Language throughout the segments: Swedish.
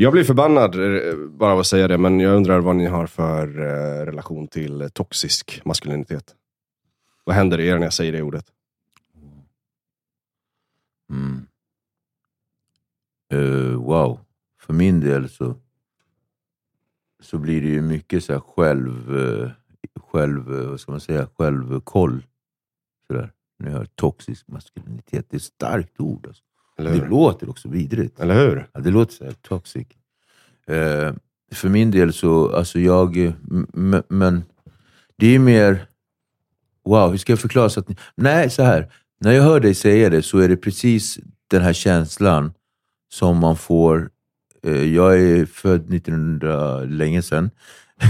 Jag blir förbannad eh, bara av att säga det, men jag undrar vad ni har för eh, relation till toxisk maskulinitet. Vad händer i er när jag säger det ordet? Mm. Uh, wow. För min del så, så blir det ju mycket så här själv, eh, själv, vad ska man säga, självkoll. Sådär. När jag hör toxisk maskulinitet. Det är ett starkt ord. Alltså. Det låter också vidrigt. Eller hur? Ja, det låter så här toxic. Eh, för min del så, alltså jag, eh, men det är mer, wow, hur ska jag förklara? Så att, ni- nej, så här. När jag hör dig säga det så är det precis den här känslan som man får. Eh, jag är född 1900, länge sedan.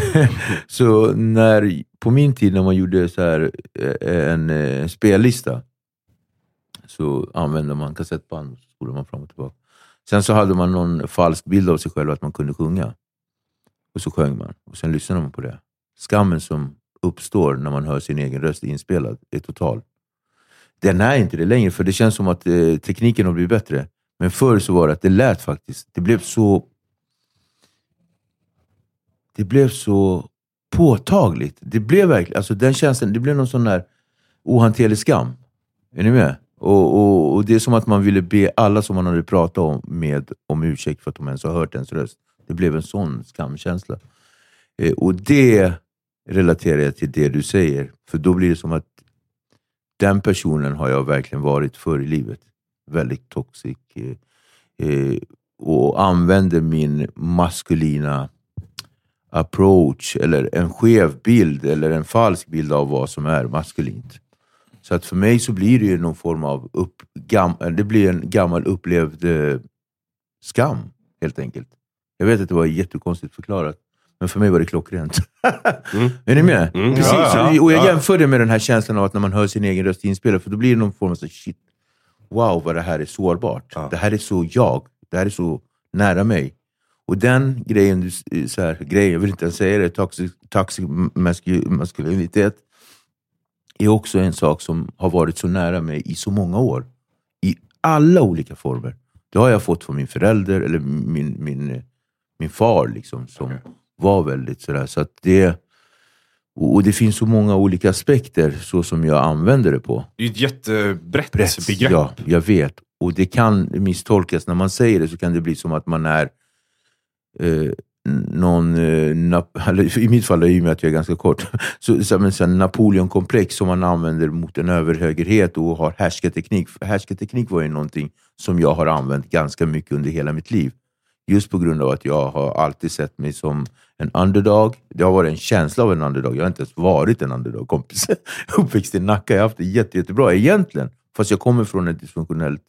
så när, på min tid när man gjorde så här, eh, en, eh, en spellista så använde man kassettband och så spolade man fram och tillbaka. Sen så hade man någon falsk bild av sig själv att man kunde sjunga. Och så sjöng man och sen lyssnade man på det. Skammen som uppstår när man hör sin egen röst inspelad är total. Den är inte det längre, för det känns som att eh, tekniken har blivit bättre. Men förr så var det att det lät faktiskt, det blev så det blev så påtagligt. Det blev verkligen, alltså den känslan, det blev någon sån där ohanterlig skam. Är ni med? Och, och, och Det är som att man ville be alla som man hade pratat om, med om ursäkt för att de ens har hört ens röst. Det blev en sån skamkänsla. Eh, och det relaterar jag till det du säger. För då blir det som att den personen har jag verkligen varit förr i livet. Väldigt toxic. Eh, eh och använder min maskulina approach, eller en skev bild, eller en falsk bild av vad som är maskulint. Så att för mig så blir det ju någon form av upp, gam, det blir en gammal upplevd eh, skam, helt enkelt. Jag vet att det var jättekonstigt förklarat, men för mig var det klockrent. Mm. Är ni med? Mm. Precis. Ja, och jag ja. jämför det med den här känslan av att när man hör sin egen röst inspelad, för då blir det någon form av så, shit, wow vad det här är sårbart. Ja. Det här är så jag. Det här är så nära mig. Och den grejen, så här, grejen jag vill inte ens säga det, toxic, toxic masku- maskulinitet, är också en sak som har varit så nära mig i så många år. I alla olika former. Det har jag fått från min förälder, eller min, min, min far, liksom, som Okej. var väldigt sådär. Så att det, och det finns så många olika aspekter så som jag använder det på. Det är ett jättebrett Brett, begrepp. Ja, jag vet. Och det kan misstolkas. När man säger det så kan det bli som att man är eh, någon, eh, eller i mitt fall, i och med att jag är ganska kort, så, så, men, så här Napoleonkomplex som man använder mot en överhögerhet och har härskarteknik. Härskarteknik var ju någonting som jag har använt ganska mycket under hela mitt liv. Just på grund av att jag har alltid sett mig som en underdog. Det har varit en känsla av en underdog. Jag har inte ens varit en underdog, kompis. Uppväxt i Nacka. Jag har haft det jätte, jättebra egentligen. Fast jag kommer från ett dysfunktionellt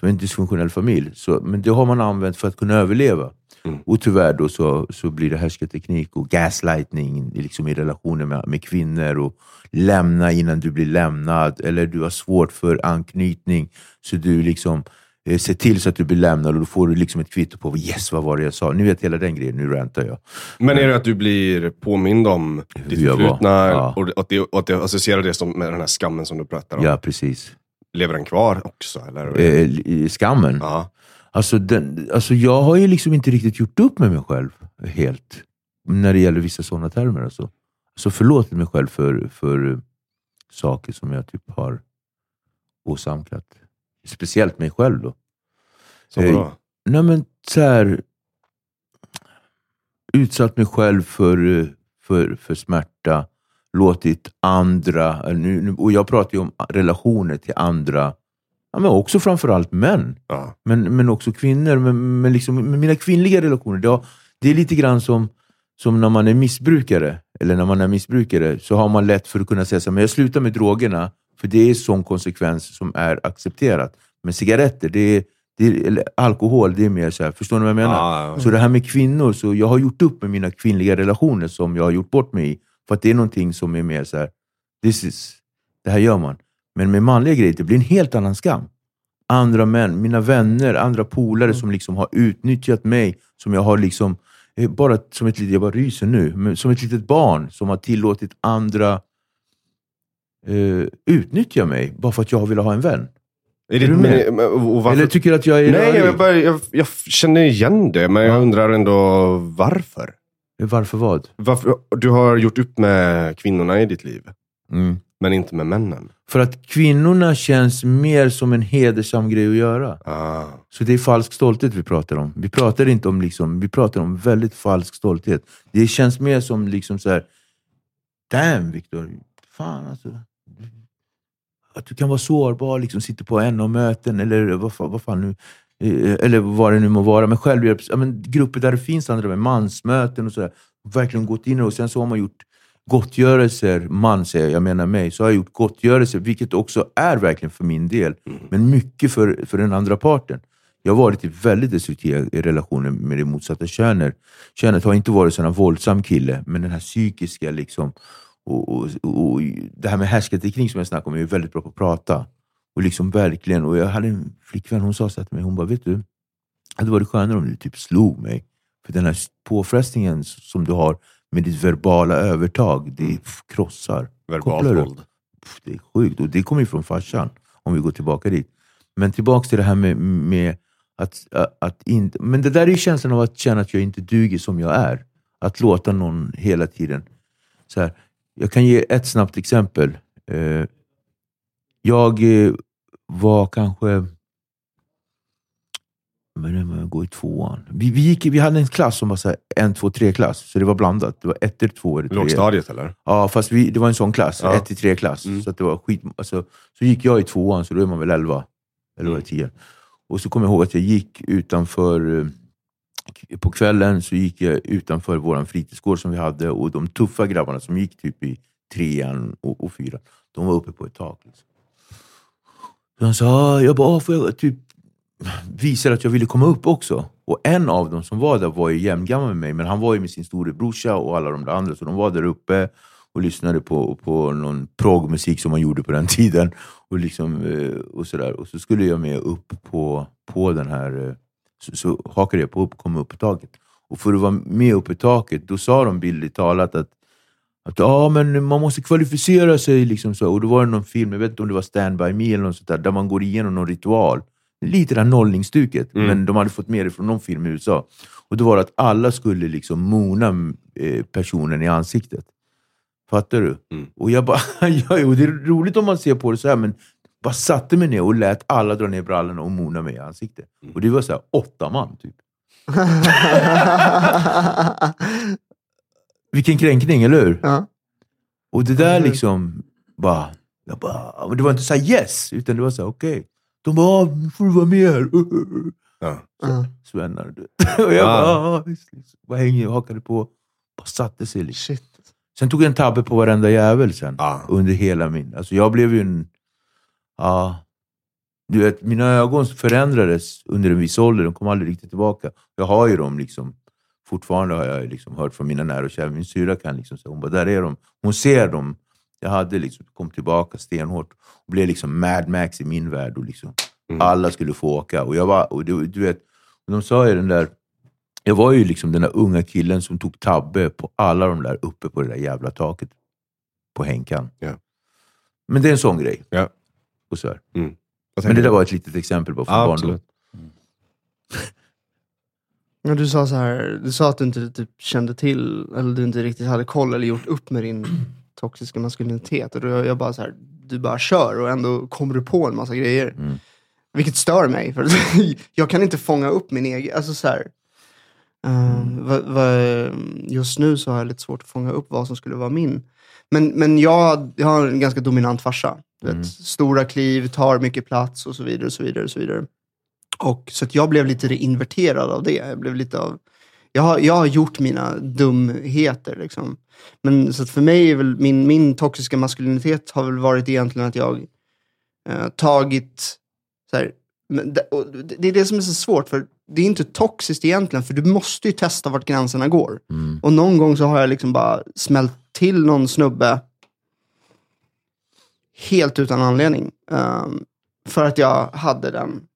från en dysfunktionell familj. Så, men det har man använt för att kunna överleva. Mm. Och tyvärr då så, så blir det härskarteknik och gaslightning liksom i relationer med, med kvinnor. och Lämna innan du blir lämnad. Eller du har svårt för anknytning. Så du liksom eh, ser till så att du blir lämnad och då får du liksom ett kvitto på yes, vad var det jag sa. Ni vet hela den grejen, nu rantar jag. Men är det att du blir påmind om ditt förflutna Ja. och att det, och att det associerar det som med den här skammen som du pratar om? Ja, precis. Lever den kvar också? Eller? Eh, i skammen. ja. Alltså, den, alltså jag har ju liksom inte riktigt gjort upp med mig själv helt. När det gäller vissa sådana termer. Alltså. Så förlåtit mig själv för, för eh, saker som jag typ har åsamkat. Speciellt mig själv då. Så Eh, bra. Nej men så här, Utsatt mig själv för, eh, för, för smärta. Låtit andra, nu- och jag pratar ju om relationer till andra. Ja, men också framförallt män. Ja. Men, men också kvinnor. Men, men liksom, med mina kvinnliga relationer, det, har, det är lite grann som, som när man är missbrukare. Eller när man är missbrukare så har man lätt för att kunna säga så här, men jag slutar med drogerna för det är sån konsekvens som är accepterat. Men cigaretter, det är, det är, eller alkohol, det är mer så här, förstår ni vad jag menar? Ja, Så det här med kvinnor, så jag har gjort upp med mina kvinnliga relationer som jag har gjort bort mig i. För att det är någonting som är mer så här, this is, det här gör man. Men med manliga grejer, det blir en helt annan skam. Andra män, mina vänner, andra polare som liksom har utnyttjat mig, som jag har liksom, eh, bara som ett litet, jag bara ryser nu, men som ett litet barn som har tillåtit andra eh, utnyttja mig bara för att jag vill ha en vän. Är det, men, och? Eller tycker du att jag är Nej, rörig? jag, bara, jag, jag känner igen det, men jag undrar ändå varför. Varför vad? varför. Du har gjort upp med kvinnorna i ditt liv, Mm. Men inte med männen. För att kvinnorna känns mer som en hedersam grej att göra. Ah. Så det är falsk stolthet vi pratar om. Vi pratar inte om liksom, vi pratar om väldigt falsk stolthet. Det känns mer som liksom så här. Damn Viktor, fan alltså. Att du kan vara sårbar, liksom sitta på NO-möten eller vad, fan- vad fan nu. eh, Eller vad det nu må vara. Men självhjälps... Ja, men grupper där det finns andra med mansmöten och sådär. Verkligen gått in och sen så har man gjort gottgörelser, man säger jag, menar mig, så har jag gjort gottgörelser, vilket också är verkligen för min del, men mycket för, för den andra parten. Jag har varit i väldigt destruktiva relationer med det motsatta könet. Könet har inte varit en våldsam kille, men den här psykiska liksom, och, och, och det här med härskarteknik som jag snackade om, jag är väldigt bra på att prata. Och liksom verkligen, och jag hade en flickvän, hon sa så till mig, hon bara, vet du, det hade varit skönare om du typ slog mig. För den här påfrestningen som du har med ditt verbala övertag, det pff, krossar. Verbalt våld. Det är sjukt. Och det kommer ju från farsan, om vi går tillbaka dit. Men tillbaka till det här med, med att, att, att inte... Men det där är ju känslan av att känna att jag inte duger som jag är. Att låta någon hela tiden... Så här, jag kan ge ett snabbt exempel. Eh, jag eh, var kanske... Men går i tvåan. Vi, vi, gick, vi hade en klass som var så här, en, två, tre klass. Så det var blandat. Det var ett, eller två eller tre. Lågstadiet eller? Ja, fast vi, det var en sån klass. Ja. 1 till 3 klass. Mm. Så, att det var skit, alltså, så gick jag i tvåan, så då är man väl 11. Eller det 10? Och så kommer jag ihåg att jag gick utanför, eh, på kvällen så gick jag utanför vår fritidsgård som vi hade och de tuffa grabbarna som gick typ i trean och, och fyran, de var uppe på ett tak. Liksom. Så han sa, "Ah, jag bara, "Ah, får jag typ visade att jag ville komma upp också. Och en av dem som var där var ju jämngammal med mig, men han var ju med sin storebrorsa och alla de där andra, så de var där uppe och lyssnade på, på någon progmusik som man gjorde på den tiden. Och, liksom, eh, och, så där. och så skulle jag med upp på, på den här, eh, så, så hakade jag på upp kom upp på taket. Och för att vara med upp på taket, då sa de bildligt talat att att ah, men man måste kvalificera sig. Liksom så. Och då var det någon film, jag vet inte om det var Stand By Me eller något sånt där, där man går igenom någon ritual. Lite det här nollningsstuket, Mm. men de hade fått med det från någon film i USA. Och då var det att alla skulle liksom mona eh, personen i ansiktet. Fattar du? Mm. Och jag bara, ja, och det är roligt om man ser på det så här, men bara satte mig ner och lät alla dra ner brallorna och mona mig i ansiktet. Mm. Och det var så här, åtta man typ. Vilken kränkning, eller hur? ja. Och det där liksom, bara, jag bara, det var inte så här yes, utan det var så här okej. De bara, "Ah, nu får du vara med här. Ja. Ja. Svennar du. Och jag bara, ah, visst, visst. bara hängde och hakade på. Bara satte sig liksom. Shit. Sen tog jag en tabbe på varenda jävel sen. Ja. Under hela min... Alltså jag blev ju en... Ja, du vet, mina ögon förändrades under en viss ålder. De kom aldrig riktigt tillbaka. Jag har ju dem liksom... Fortfarande har jag liksom hört från mina nära och kära. Min syrra kan liksom säga, hon bara, där är de. Hon ser dem. Jag hade liksom, kom tillbaka stenhårt. Och blev liksom Mad Max i min värld. Och liksom, Mm. Alla skulle få åka. Och jag var, och du, du vet, de sa ju den där... Jag var ju liksom den där unga killen som tog tabbe på alla de där uppe på det där jävla taket. På Henkan. Ja. Men det är en sån grej. Ja. Och så här. Vad Men det där var ett litet exempel på från Ja, barndom. absolut. Ja, du sa så här, du sa att du inte typ kände till, eller du inte riktigt hade koll eller gjort upp med din toxiska maskulinitet. Och då jag bara så här, du bara kör och ändå kommer du på en massa grejer. Mm. Vilket stör mig, för jag kan inte fånga upp min egen, alltså så här. ehm, vad- vad- just nu så har jag lite svårt att fånga upp vad som skulle vara min. Men, men jag, jag har en ganska dominant farsa. Mm. vet, stora kliv, tar mycket plats och så vidare. Och så vidare, och så vidare. Och, så att jag blev lite inverterad av det. Jag, blev lite av, jag, har, jag har gjort mina dumheter. Liksom. Men så att för mig är väl min, min toxiska maskulinitet har väl varit egentligen att jag eh, tagit... Så här, det, det är det som är så svårt. för Det är inte toxiskt egentligen, för du måste ju testa vart gränserna går. Mm. Och någon gång så har jag liksom bara smält till någon snubbe helt utan anledning. ehm, för att jag hade den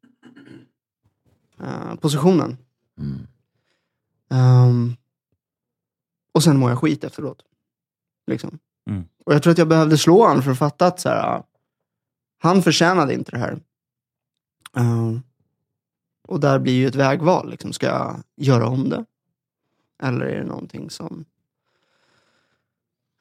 eh, positionen. Mm. Ehm, och sen mår jag skit efteråt. Liksom. Mm. Och jag tror att jag behövde slå honom för att fatta att så här, han förtjänade inte det här. Ehm, och där blir ju ett vägval. Liksom. Ska jag göra om det? Eller är det någonting som...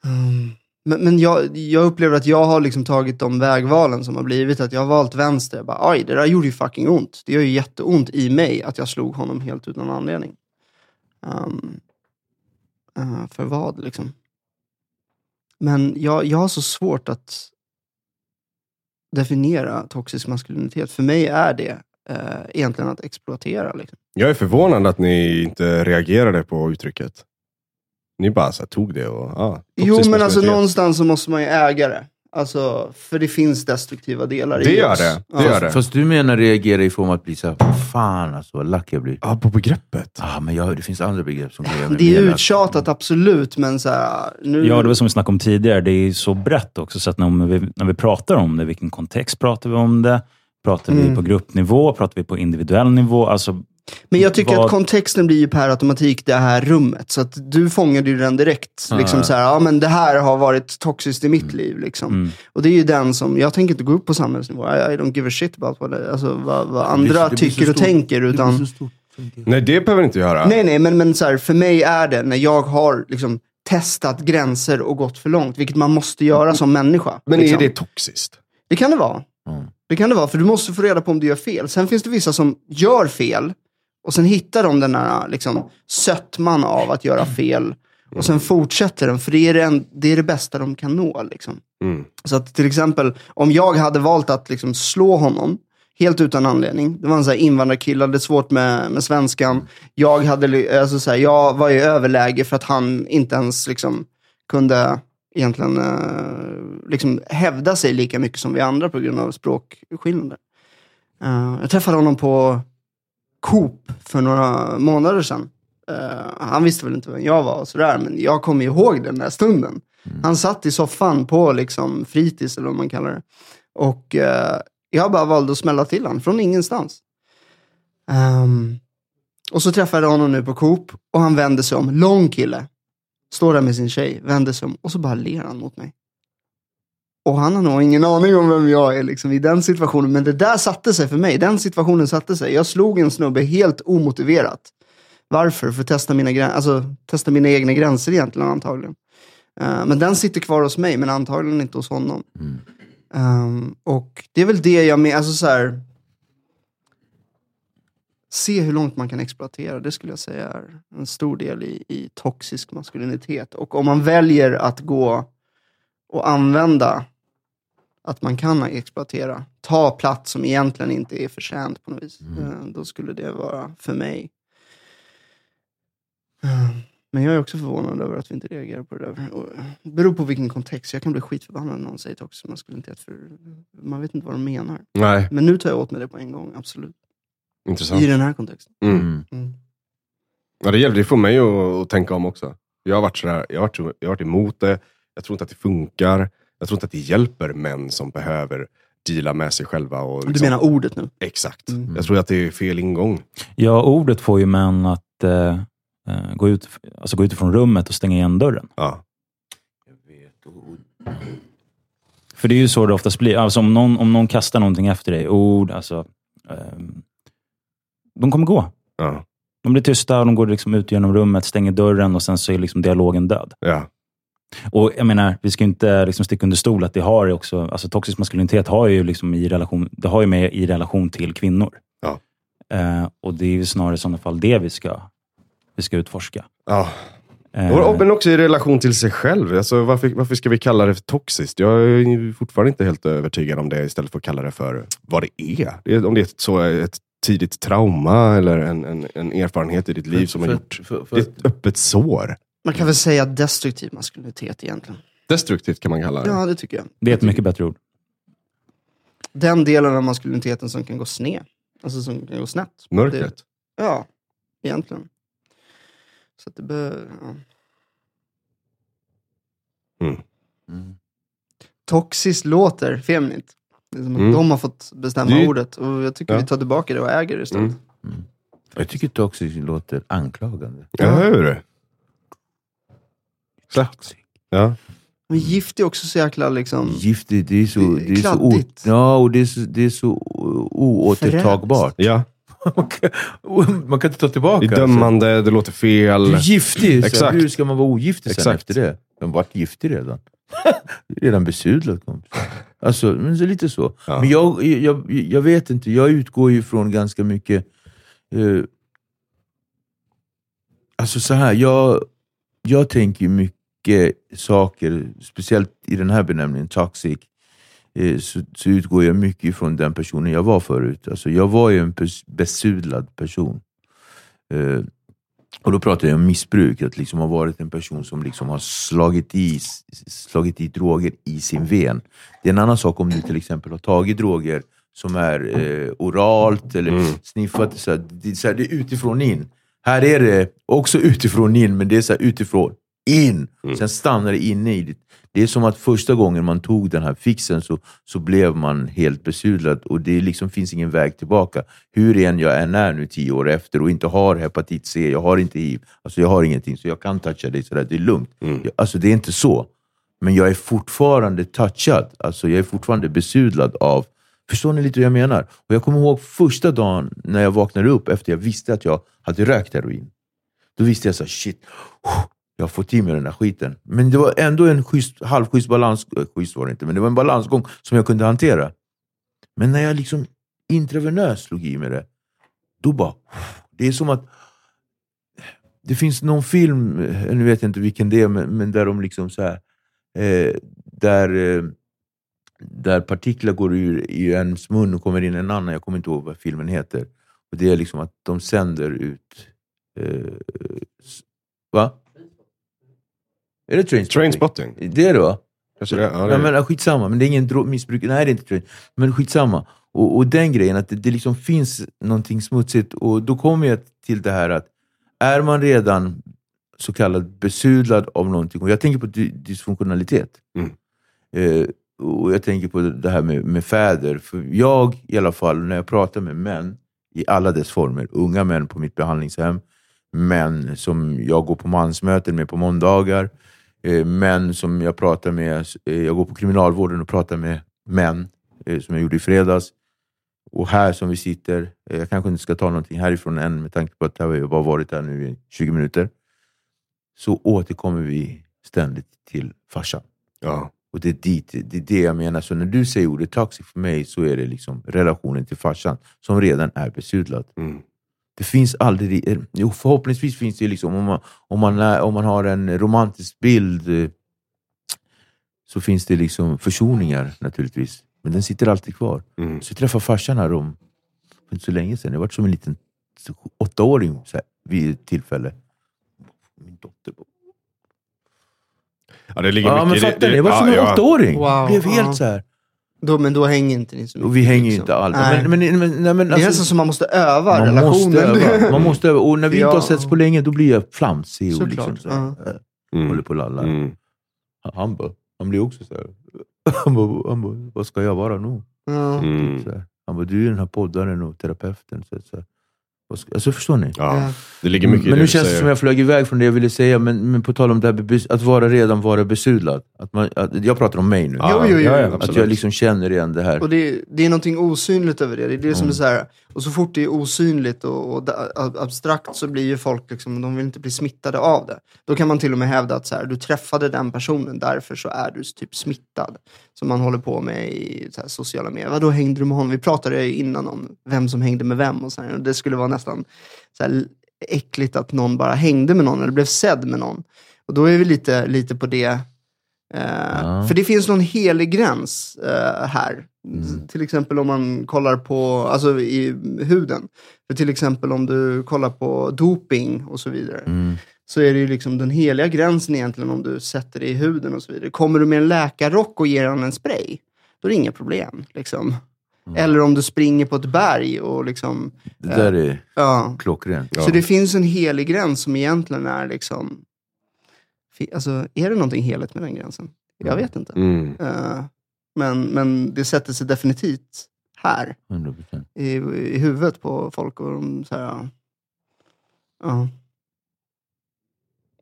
Ehm, men men jag, jag upplever att jag har liksom tagit de vägvalen som har blivit att jag har valt vänster. Jag bara, Aj, det där gjorde ju fucking ont. Det gör ju jätteont i mig att jag slog honom helt utan anledning. Ehm, eh, för vad liksom? Men jag, jag har så svårt att definiera toxisk maskulinitet. För mig är det eh, egentligen att exploatera. Liksom. Jag är förvånad att ni inte reagerade på uttrycket. Ni bara så tog det och... Ah, Jo, men alltså någonstans så måste man ju äga det. Alltså, för det finns destruktiva delar Det i gör oss. det. Det Ja. gör det. Fast du menar reagera i form av att bli såhär, fan alltså vad lack jag blir. Ja, på begreppet. Ah, men jag, det finns andra begrepp som kan göra mig Det är mer lack. uttjatat, absolut, men så här, nu... Ja, det var som vi snackade om tidigare. Det är så brett också, så att när vi, när vi pratar om det, vilken kontext pratar vi om det? Pratar vi Mm. på gruppnivå? Pratar vi på individuell nivå? Alltså, Men jag tycker vad- att kontexten blir ju per automatik det här rummet. Så att du fångade ju den direkt. Ja, liksom så här, ja men det här har varit toxiskt i mitt liv. Liksom. mm. Och det är ju den som, jag tänker inte gå upp på samhällsnivå. I, I don't give a shit about what, alltså, vad, vad Det andra det blir tycker och stort. tänker. Det Utan, jag. Nej, det behöver inte göra. nej, nej, men, men så här, för mig är det när jag har liksom, testat gränser och gått för långt. Vilket man måste göra som människa. Men liksom. är det toxiskt? Det kan det vara. Mm. Det kan det vara, för du måste få reda på om du gör fel. Sen finns det vissa som gör fel och sen hittar de den här liksom, sötman av att göra fel. Och sen fortsätter den, för det är det, en, det, är det bästa de kan nå. Liksom. Mm. Så att till exempel, om jag hade valt att liksom, slå honom, helt utan anledning. Det var en här invandrarkille, hade svårt med, med svenskan. Jag, hade, alltså, så här, jag var i överläge för att han inte ens liksom, kunde egentligen eh, liksom, hävda sig lika mycket som vi andra på grund av språkskillnader. Eh, jag träffade honom på Coop för några månader sedan. Eh, han visste väl inte vem jag var och sådär, men jag kommer ihåg den där stunden. Han satt i soffan på liksom, fritids, eller vad man kallar det. Och eh, jag bara valde att smälla till honom från ingenstans. Ehm, och så träffade jag honom nu på Coop och han vände sig om. Lång kille. Står där med sin tjej, vänder sig om och så bara ler han mot mig. Och han har nog ingen aning om vem jag är liksom, i den situationen. Men det där satte sig för mig. Den situationen satte sig. Jag slog en snubbe helt omotiverat. Varför? För att testa mina, alltså, testa mina egna gränser egentligen antagligen. Eh, men den sitter kvar hos mig, men antagligen inte hos honom. Mm. Ehm, och det är väl det jag menar, alltså så här. Se hur långt man kan exploatera, det skulle jag säga är en stor del i, i toxisk maskulinitet. Och om man väljer att gå och använda att man kan exploatera, ta plats som egentligen inte är förtjänt på något vis, eh, då skulle det vara för mig. Eh, Men jag är också förvånad över att vi inte reagerar på det där. Och Det beror på vilken kontext. Jag kan bli skitförbannad när någon säger toxisk maskulinitet, för man vet inte vad de menar. Nej, Men nu tar jag åt mig det på en gång, absolut. intressant. I den här kontexten. Mm. Mm. Mm. Ja, det, gäller, det får mig att, att tänka om också. Jag har, varit sådär, jag, har varit, jag har varit emot det. Jag tror inte att det funkar. Jag tror inte att det hjälper män som behöver deala med sig själva. Och Du liksom- menar ordet nu? Exakt. Mm. Jag tror att det är fel ingång. ja, ordet får ju män att eh, eh, gå, ut, alltså gå ut från rummet och stänga igen dörren. Ja. För det är ju så det oftast blir. Alltså om, någon, om någon kastar någonting efter dig, ord, alltså, ehm, de kommer gå. Ja. De blir tysta och de går liksom ut genom rummet, stänger dörren och sen så är liksom dialogen död. Ja. Och jag menar, vi ska ju inte liksom sticka under stol att det har ju också, alltså toxisk maskulinitet har ju liksom i relation, det har ju med i relation till kvinnor. Ja. Eh, och det är ju snarare i sådana fall det vi ska, vi ska utforska. Ja. Eh, Och- Men också i relation till sig själv. Alltså, varför, varför ska vi kalla det för toxiskt? Jag är fortfarande inte helt övertygad om det istället för att kalla det för vad det är. det är om det är ett, så ett tidigt trauma eller en, en, en erfarenhet i ditt liv som har För- gjort... för- för- Det är ett öppet sår. Man kan väl säga destruktiv maskulinitet egentligen. Destruktivt kan man kalla det. Ja, det tycker jag. det är ett mycket bättre ord. Den delen av maskuliniteten som kan gå sned. Alltså som kan gå snett. Mörkret. Det, ja, egentligen. Så att det bör, ja. Mm. Toxiskt låter feminint. Det är som att Mm. de har fått bestämma Det är- ordet. Och jag tycker Ja. vi tar tillbaka det och äger det istället. Mm. Jag tycker toxic låter anklagande. Ja, hur? Exakt. Ja. Men gift är också så jäkla liksom... Giftigt, det är så, Det är det är så, o, kladdigt. ja, och det är så, det är så oåtertagbart. Ja, Man kan, man kan inte ta tillbaka. det är dömande, det låter fel. Du är giftig. Exakt. hur ska man vara ogiftig sen Exakt. efter det? Den vart giftig redan. redan besudlad kompis. Alltså, men så lite så. Ja. Men jag, jag, jag vet inte, jag utgår ju från ganska mycket... Eh, alltså så här, jag, jag tänker mycket saker, speciellt i den här benämningen, toxic, eh, så, så utgår jag mycket ifrån den personen jag var förut. Alltså, jag var ju en pers- besudlad person. Eh, och då pratar jag om missbruk, att liksom ha varit en person som liksom har slagit i, slagit i droger i sin ven. Det är en annan sak om du till exempel har tagit droger som är eh, oralt eller Mm. sniffat. Så här, det, så här, det är utifrån in. Här är det också utifrån in, men det är så utifrån in. Mm. Sen stannar det inne i ditt. Det är som att första gången man tog den här fixen så, så blev man helt besudlad och det liksom finns ingen väg tillbaka. Hur än jag än är nu tio år efter och inte har hepatit C, jag har inte hiv, alltså jag har ingenting så jag kan toucha dig sådär, det är lugnt. Mm. Jag- Alltså det är inte så. Men jag är fortfarande touchad, alltså jag är fortfarande besudlad av Förstår ni lite hur jag menar? Och Jag kommer ihåg första dagen när jag vaknade upp efter jag visste att jag hade rökt heroin. Då visste jag så här, shit, jag har fått i mig den där skiten. Men det var ändå en schysst, halvschysst balans, eh, schysst var det inte, men det var en balansgång som jag kunde hantera. Men när jag liksom intravenöst slog i mig det, då bara, det är som att det finns någon film, eh, nu vet jag inte vilken det är, men, men där de liksom så här, eh, där, eh, där partiklar går ur i ens mun och kommer in i en annan, jag kommer inte ihåg vad filmen heter. Och Det är liksom att de sänder ut... Eh, va? Är det Trainspotting? Trainspotting. Det är det va? Kanske det, ja, det Ja, men, ja, skitsamma, men det är ingen dro- missbruk. Nej, det är inte train. Men skitsamma. Och, och den grejen, att det, det liksom finns någonting smutsigt. Och då kommer jag till det här att är man redan så kallad besudlad av någonting, och jag tänker på dy- dysfunktionalitet. Mm. Eh, och jag tänker på det här med, med fäder. För jag, i alla fall, när jag pratar med män i alla dess former, unga män på mitt behandlingshem, män som jag går på mansmöten med på måndagar, män som jag pratar med, eh, jag går på kriminalvården och pratar med män, eh, som jag gjorde i fredags. Och här som vi sitter, eh, jag kanske inte ska ta någonting härifrån än med tanke på att jag har bara varit där nu i 20 minuter, så återkommer vi ständigt till farsan. Ja. Och det är, dit, det är det jag menar. Så när du säger ordet toxic för mig så är det liksom relationen till farsan som redan är besudlad. Mm. Det finns aldrig... eh, Jo, förhoppningsvis finns det liksom, om man, om man, är, om man har en romantisk bild eh, så finns det liksom försoningar naturligtvis. Men den sitter alltid kvar. Mm. Så jag träffade farsan här om, för inte så länge sedan. Jag var som en liten åttaåring så här, vid ett tillfälle. Min dotter Ja, det ligger Ja, men mycket i fattar ni? Jag var som en ja. åttaåring. Wow, Blev helt ja. så här. Då, men då hänger inte ni så mycket. Och vi hänger ju liksom. inte alls. Nej. Men, men, men, nej, men, det är alltså, nästan som man måste öva man relationen. måste öva. Man måste öva. Och när vi inte Ja. har setts på länge, då blir jag flamsig och Såklart, liksom så äh, Mm. håller på och lallar. Mm. Han, bara, han blir också så här. Han bara, han bara, vad ska jag vara nu? Ja. Mm. Så här. Han bara, du är den här poddaren och terapeuten. Så, så, här. Alltså förstår ni? Ja. Det ligger mycket i men det nu känns det som jag flög iväg från det jag ville säga, men, men på tal om det här att vara redan vara besudlad. Att man, att, jag pratar om mig nu. Ja, Jo, jo, jo. att jag liksom känner igen det här. Och det, det är någonting osynligt över det. Det är det som Mm. är så här, och så fort det är osynligt och, och abstrakt så blir ju folk liksom, de vill inte bli smittade av det. Då kan man till och med hävda att så här, du träffade den personen, därför så är du typ smittad. Som man håller på med i så här, sociala medier. Vadå hängde du med honom? Vi pratade ju innan om vem som hängde med vem. Och så här, och det skulle vara nästan så här, äckligt att någon bara hängde med någon eller blev sedd med någon. Och då är vi lite, lite på det. Eh, Ja. För det finns någon helig gräns eh, här. Mm. Till exempel om man kollar på, alltså i huden. För till exempel om du kollar på doping och så vidare. Mm. Så är det ju liksom den heliga gränsen egentligen om du sätter det i huden och så vidare. Kommer du med en läkarrock och ger honom en spray, då är det inga problem. Liksom. Mm. Eller om du springer på ett berg och liksom, Det där är ja. klockrent. Ja. Så det finns en helig gräns som egentligen är liksom, alltså är det någonting heligt med den gränsen? Jag vet inte. Mm. Eh, men, men det sätter sig definitivt här 100%. i, i huvudet på folk. Och de, så här, ja.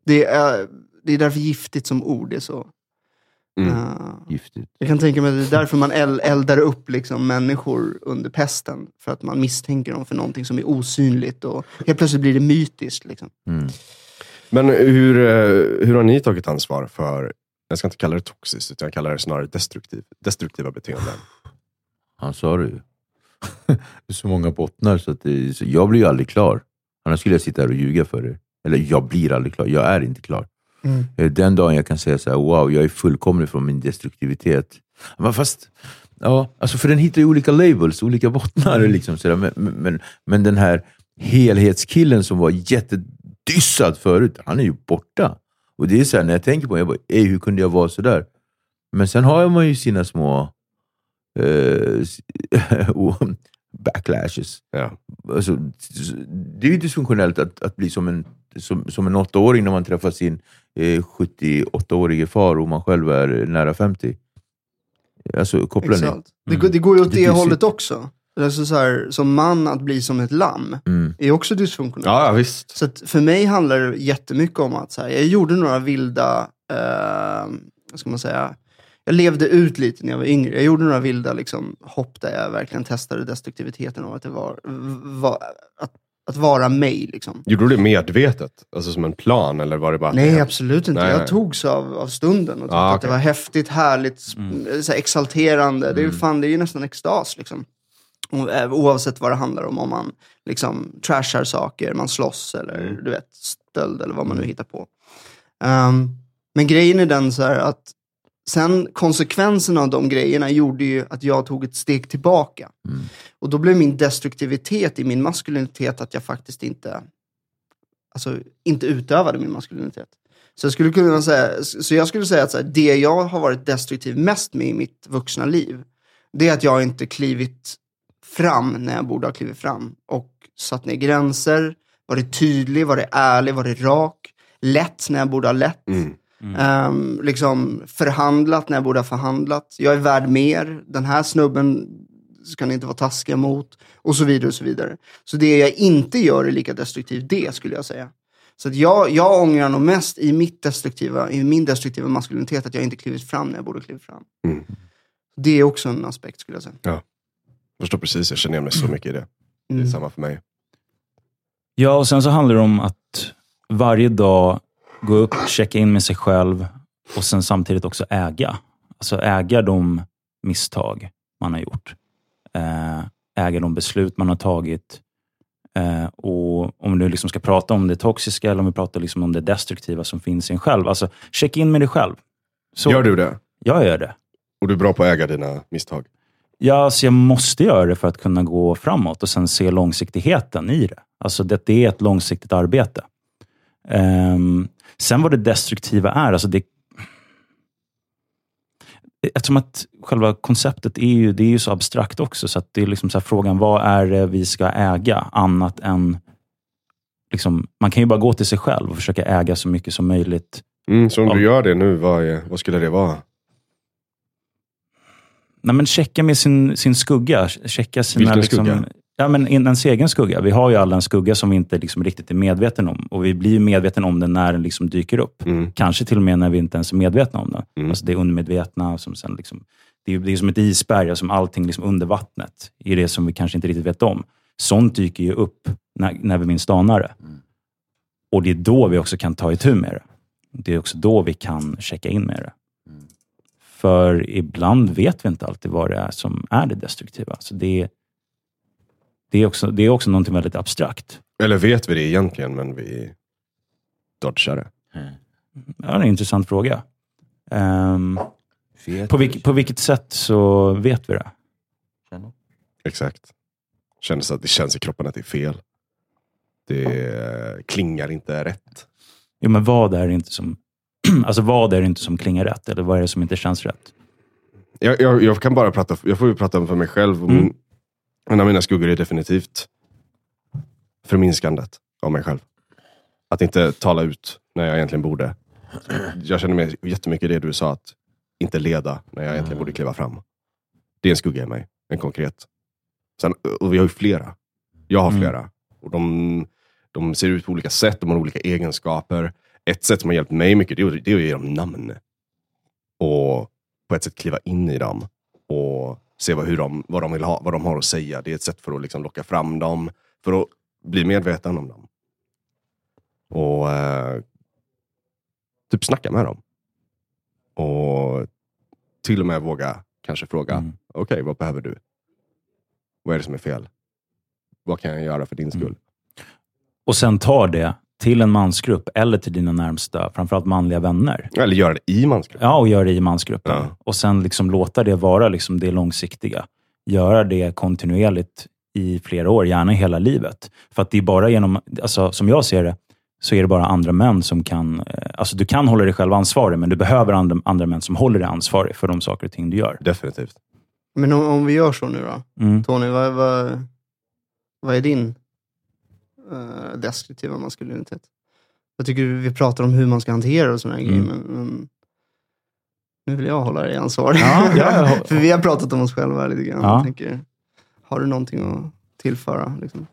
det, är, det är därför giftigt som ord är så, Mm. Eh, Giftigt. jag kan tänka mig att det är därför man el- eldar upp liksom människor under pesten. För att man misstänker dem för någonting som är osynligt och helt plötsligt blir det mytiskt. Liksom. Mm. Men hur, eh, hur har ni tagit ansvar för, jag ska inte kalla det toxiskt, utan jag kallar det snarare destruktiv, destruktiva beteenden? Han sa det ju. det är så många bottnar så att det, så jag blir ju aldrig klar. Annars skulle jag sitta här och ljuga för er. Eller jag blir aldrig klar. Jag är inte klar. Mm. Eh, Den dagen jag kan säga så här, wow, jag är fullkomlig från min destruktivitet. Men fast, ja, alltså för den hittar ju olika labels, olika bottnar. Liksom, så där. Men, men, men den här helhetskillen som var jättedyssad förut, han är ju borta. Och det är så här, när jag tänker på det, jag bara, ej, hur kunde jag vara så där? Men sen har man ju sina små eh, backlashes. Ja. Alltså, det är ju dysfunktionellt att, att bli som en, som, som en åttaåring när man träffar sin eh, 78-årige far och man själv är nära 50. Alltså, kopplar ni? Exakt. Det, går- det går ju åt Det det, ju- hållet också. Alltså så här, som man att bli som ett lamm Mm. är också dysfunktionellt. Ja, ja, visst. Så för mig handlar det jättemycket om att så här, jag gjorde några vilda, eh, vad ska man säga, jag levde ut lite när jag var yngre. Jag gjorde några vilda liksom, hopp där jag verkligen testade destruktiviteten och att, det var, var, att, att vara mig. Liksom. Gjorde du det medvetet? Alltså som en plan? Eller var det bara Nej, det- absolut inte. Nej, jag togs av, av stunden och tyckte Ah, att det var häftigt, härligt, Mm. så här, exalterande. Det, är, Mm. fan, det är ju nästan extas. Liksom. Oavsett vad det handlar om. Om man liksom, trashar saker, man slåss eller Mm. du vet, stöld eller vad man nu hittar på. Ehm, men grejen är den så här att sen konsekvenserna av de grejerna gjorde ju att jag tog ett steg tillbaka. Mm. Och då blev min destruktivitet i min maskulinitet att jag faktiskt inte, alltså, inte utövade min maskulinitet. Så jag skulle kunna säga, så jag skulle säga att så här, det jag har varit destruktiv mest med i mitt vuxna liv, det är att jag inte klivit fram när jag borde ha klivit fram. Och satt ner gränser, varit tydlig, varit ärlig, varit rak, lätt när jag borde ha lätt. Mm. Ehm, liksom förhandlat när jag borde ha förhandlat. Jag är värd mer. Den här snubben ska ni inte vara taskiga mot. Och så vidare och så vidare. Så det jag inte gör är lika destruktivt, det skulle jag säga. Så att jag, jag ångrar nog mest i, mitt destruktiva, i min destruktiva maskulinitet att jag inte klivit fram när jag borde klivit fram. Mm. Det är också en aspekt skulle jag säga. Jag förstår precis, jag känner igen mig så mycket i det. Det är Mm. samma för mig. Ja, och sen så handlar det om att varje dag gå upp, checka in med sig själv och sen samtidigt också äga. Alltså äga de misstag man har gjort. Eh, äga de beslut man har tagit. Eh, och Om du liksom ska prata om det toxiska eller om vi pratar liksom om det destruktiva som finns i en själv. Alltså, checka in med dig själv. Så, Gör du det? Jag gör det. Och du är bra på att äga dina misstag? Ja, så jag måste göra det för att kunna gå framåt och sen se långsiktigheten i det. Alltså det, det är ett långsiktigt arbete. Ehm, sen vad det destruktiva är, alltså det, eftersom att själva konceptet är ju, det är ju så abstrakt också, så det är liksom så här frågan, vad är det vi ska äga annat än Liksom, man kan ju bara gå till sig själv och försöka äga så mycket som möjligt. Mm, så om Ja. du gör det nu, vad, är, vad skulle det vara? Nej, men checka med sin, sin skugga. Checka sina, Vilken liksom, skugga? Ja, men in- ens egen skugga. Vi har ju alla en skugga som vi inte liksom riktigt är medvetna om. Och vi blir ju medvetna om den när den liksom dyker upp. Mm. Kanske till och med när vi inte ens är medvetna om den. Mm. Alltså det undermedvetna. Som sen liksom, det, är, det är som ett isberg, som allting liksom under vattnet. är det som vi kanske inte riktigt vet om. Sånt dyker ju upp när, när vi minst anar det. Och det är då vi också kan ta itu med det. Det är också då vi kan checka in med det. För ibland vet vi inte alltid vad det är som är det destruktiva. Så det, det, är också, det är också någonting väldigt abstrakt. Eller vet vi det egentligen, men vi dodgar det? Ja, det är en intressant fråga. Fet. på, vilk, på vilket sätt så vet vi det? Exakt. Känns att det känns i kroppen att det är fel. Det klingar inte rätt. Jo, men vad är det inte som, alltså vad är det inte som klingar rätt? Eller vad är det som inte känns rätt? Jag, jag, jag kan bara prata, jag får ju prata för mig själv. Mm. min, en av mina skuggor är definitivt förminskandet av mig själv. Att inte tala ut när jag egentligen borde. Jag känner mig jättemycket det du sa, att inte leda när jag egentligen borde kliva fram. Det är en skugga i mig, en konkret. Sen, och vi har ju flera. Jag har Mm. flera. Och de, de ser ut på olika sätt, de har olika egenskaper. Ett sätt som har hjälpt mig mycket, det är, att- det är att ge dem namn. och på ett sätt kliva in i dem och se vad, hur de, vad, de vill ha, vad de har att säga. Det är ett sätt för att liksom locka fram dem, för att bli medveten om dem. Och eh, typ snacka med dem. Och till och med våga kanske fråga, Mm. okej, vad behöver du? Vad är det som är fel? Vad kan jag göra för din Mm. skull? Och sen ta det till en mansgrupp eller till dina närmsta, framförallt manliga vänner. Eller göra det i mansgruppen. Ja, och gör det i mansgruppen. Ja. Och sen liksom låta det vara liksom det långsiktiga. Göra det kontinuerligt i flera år, gärna hela livet. För att det är bara genom, alltså, som jag ser det, så är det bara andra män som kan... eh, Alltså du kan hålla dig själv ansvarig, men du behöver andra, andra män som håller dig ansvarig för de saker och ting du gör. Definitivt. Men om, om vi gör så nu då? Mm. Tony, vad, vad, vad är din uh, destruktiva maskulinitet? Jag tycker vi pratar om hur man ska hantera och sådana Mm. grejer, men, men nu vill jag hålla dig ansvarig. Ja, ja, ja. För vi har pratat om oss själva lite grann. Ja. Jag tänker, har du någonting att tillföra? Liksom?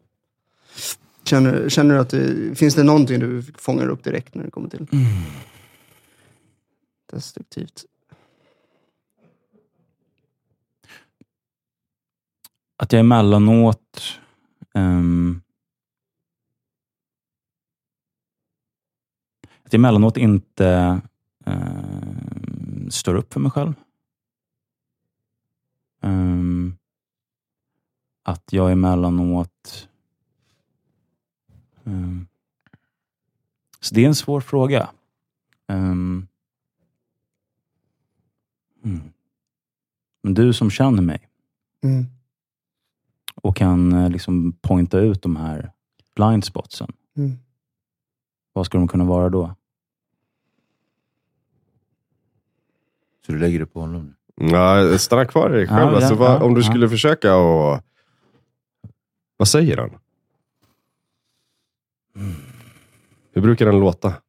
Känner, känner du att det, finns det någonting du fångar upp direkt när det kommer till Mm. destruktivt? Att jag emellanåt... Um, att jag emellanåt inte ehm, står upp för mig själv. Ehm, att jag emellanåt... Um, så det är en svår fråga. Ehm, mm. Men du som känner mig, Mm. och kan eh, liksom pointa ut de här blind spotsen. Mm. Vad ska de kunna vara då? Så du lägger det på honom? Ja, stanna kvar i dig själv. Ja, ja, alltså, vad, ja, om du ja. skulle försöka och... Vad säger han? Hur brukar den låta? Nej,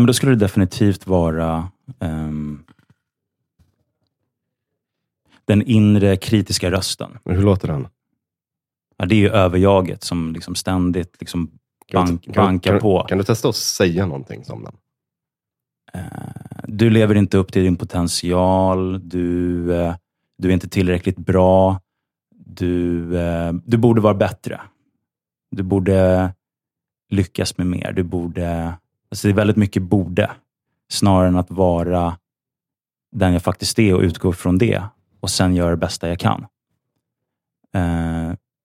men då skulle det definitivt vara ehm, den inre kritiska rösten. Hur låter den? Ja, det är ju överjaget som liksom ständigt liksom Kan du- bank, kan, bankar kan, på. Kan du testa att säga någonting som den? Eh, du lever inte upp till din potential. Du, eh, du är inte tillräckligt bra. Du, eh, du borde vara bättre. Du borde lyckas med mer. Du borde... Alltså det är väldigt mycket borde, snarare än att vara den jag faktiskt är och utgå från det och sen göra det bästa jag kan.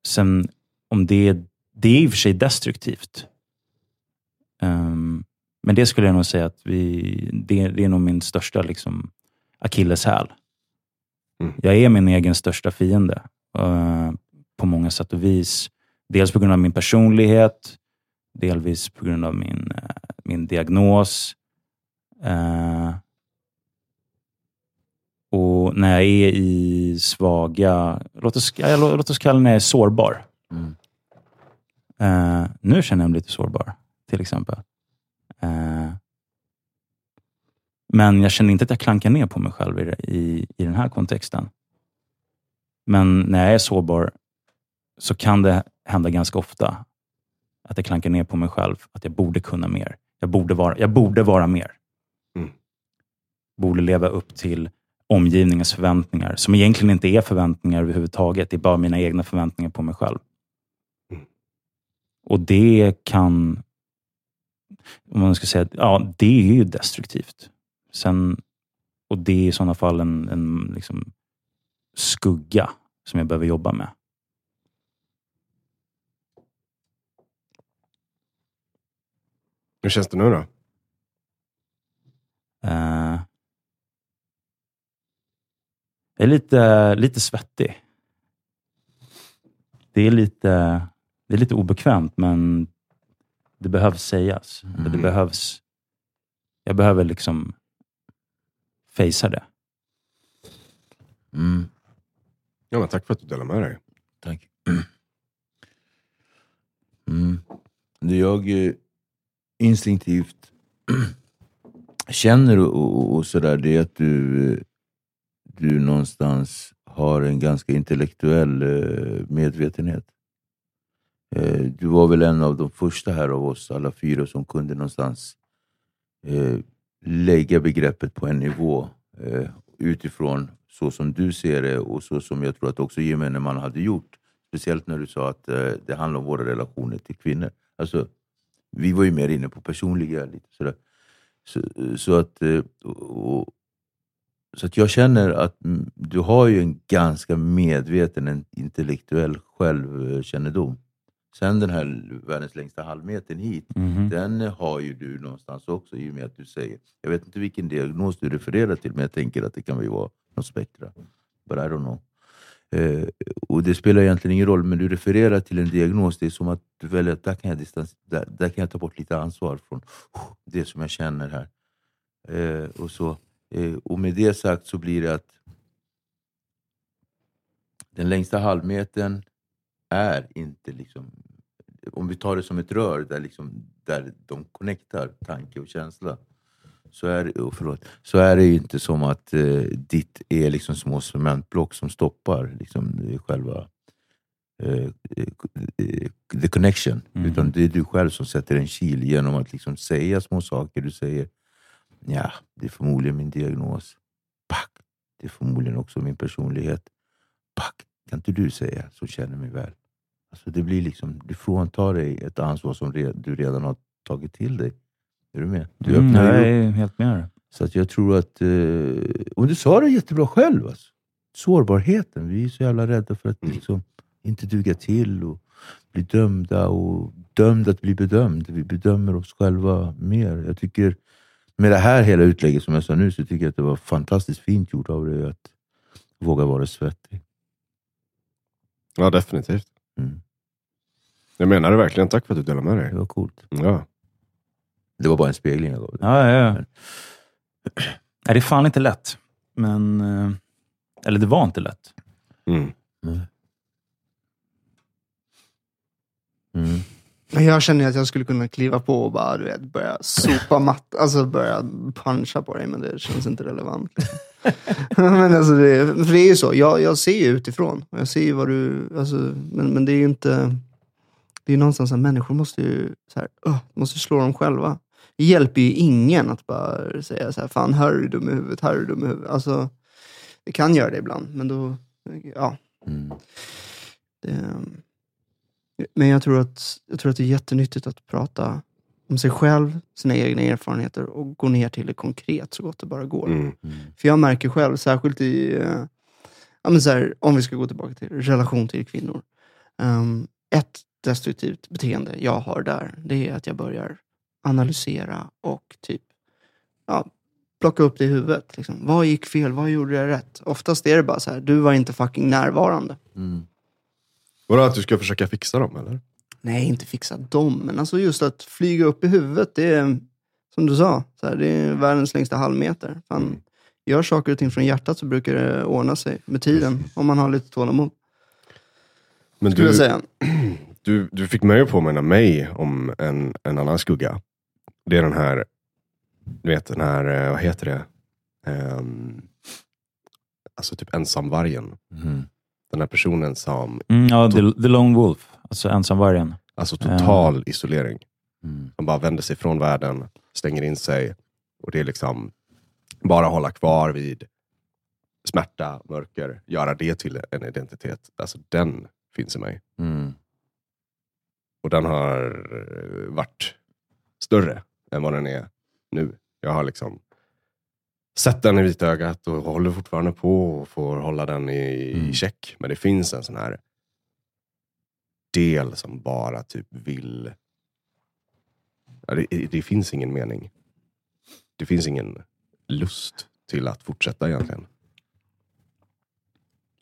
Sen om det, det är i och för sig destruktivt. Ehm, men det skulle jag nog säga att vi, det, det är nog min största liksom, akilleshäl. Mm. Jag är min egen största fiende eh, på många sätt och vis. Dels på grund av min personlighet, delvis på grund av min, eh, min diagnos. Eh, och när jag är i svaga, låt oss, ja, lå- låt oss kalla när jag är sårbar. Mm. Eh, nu känner jag mig lite sårbar, till exempel. Eh, men jag känner inte att jag klankar ner på mig själv i, i, i den här kontexten. Men när jag är sårbar så kan det hända ganska ofta att jag klankar ner på mig själv. Att jag borde kunna mer. Jag borde vara, jag borde vara mer. Mm. Borde leva upp till omgivningens förväntningar, som egentligen inte är förväntningar överhuvudtaget. Det är bara mina egna förväntningar på mig själv. Mm. Och det kan, om man ska säga, ja, det är ju destruktivt. Sen, och det är i sådana fall en, en liksom skugga som jag behöver jobba med. Hur känns det nu då? Eh, jag är lite, lite svettig. Det är lite, det är lite obekvämt, men det behövs sägas. Det Mm. behövs, jag behöver liksom fejsa det. Mm. Ja, men tack för att du delar med dig. Tack. Mm. Det jag eh, instinktivt känner och, och, och sådär, det är att du, eh, du någonstans har en ganska intellektuell eh, medvetenhet. Eh, du var väl en av de första här av oss alla fyra som kunde någonstans eh, lägga begreppet på en nivå utifrån så som du ser det och så som jag tror att också gemene man hade gjort. Speciellt när du sa att det handlar om våra relationer till kvinnor. Alltså, vi var ju mer inne på personliga, lite sådär. Så, så, att, och, så jag känner att mm, du har ju en ganska medveten en intellektuell självkännedom. Sen den här världens längsta halvmetern hit, Mhm. den har ju du någonstans också i och med att du säger, jag vet inte vilken diagnos du refererar till, men jag tänker att det kan väl vara något spektra. But I don't know. Eh, och det spelar egentligen ingen roll, men du refererar till en diagnos. Det är som att du väljer att där kan jag, distans, där, där kan jag ta bort lite ansvar från det som jag känner här. Eh, och, så, och med det sagt så blir det att den längsta halvmetern är inte liksom, om vi tar det som ett rör där, liksom, där de connectar tanke och känsla, så är, det- oh, förlåt, så är det ju inte som att eh, ditt är liksom små cementblock som stoppar liksom, själva eh, eh, the connection. Mhm. Utan det är du själv som sätter en kil genom att liksom säga små saker. Du säger ja, det är förmodligen min diagnos. Pack, det är förmodligen också min personlighet. Pack, kan inte du säga som känner mig väl? Alltså det blir liksom, du fråntar dig ett ansvar som re, du redan har tagit till dig. Är du med? Du Mm, jag ju upp. är helt med. Så att jag tror att... Eh, och du sa det jättebra själv. Alltså. Sårbarheten. Vi är så jävla rädda för att Mm. liksom, inte duga till och bli dömda och dömd att bli bedömd. Vi bedömer oss själva mer. Jag tycker, med det här hela utlägget som jag sa nu, så tycker jag att det var fantastiskt fint gjort av dig att våga vara svettig. Ja, definitivt. Mm. Jag menar det verkligen. Tack för att du delade med Det dig. var coolt. Ja. Det var bara en spegling jag gav dig. Ja, ja, ja. Nej, det är fan inte lätt. Men... eh, Eller det var inte lätt. Mm. Mm. Men jag känner att jag skulle kunna kliva på och bara du vet, börja sopa matt, alltså börja puncha på dig, men det känns inte relevant. men alltså det, för det är ju så, jag, jag ser ju utifrån. Jag ser ju vad du, alltså, men, men det är ju inte, det är ju någonstans att människor måste ju så här, "Åh", måste slå dem själva. Det hjälper ju ingen att bara säga så här, fan här är du dum i huvudet, här är du dum i huvudet. Alltså, det kan göra det ibland, men då, ja. Mm. Det, men jag tror, att, jag tror att det är jättenyttigt att prata om sig själv, sina egna erfarenheter och gå ner till det konkret så gott det bara går. Mm. För jag märker själv, särskilt i, eh, ja, här, om vi ska gå tillbaka till relation till kvinnor. Um, ett destruktivt beteende jag har där, det är att jag börjar analysera och typ ja, plocka upp det i huvudet. Liksom. Vad gick fel? Vad gjorde jag rätt? Oftast är det bara så här, du var inte fucking närvarande. Mm. Vadå, att du ska försöka fixa dem eller? Nej, inte fixa dem, men alltså just att flyga upp i huvudet, det är som du sa, så här, det är världens längsta halvmeter. Fan, Mm. Gör saker och ting från hjärtat så brukar det ordna sig med tiden, om man har lite tålamod. Men Skulle jag du, säga. du, du fick mig att påminna mig om en, en annan skugga. Det är den här, du vet den här, eh, vad heter det? Ehm, alltså typ ensamvargen. Mm. Den här personen som, Mm, ja, the, the Lone Wolf. Alltså ensamvargen. alltså total isolering. Mm. Som bara vänder sig från världen, stänger in sig. Och det är liksom bara hålla kvar vid smärta, mörker, göra det till en identitet. Alltså den finns i mig. Mm. Och den har eh, varit större än vad den är nu. Jag har liksom sett den i vitögat och håller fortfarande på och får hålla den i, Mm. i check. Men det finns en sån här del som bara typ vill... Ja, det, det finns ingen mening. Det finns ingen lust till att fortsätta egentligen.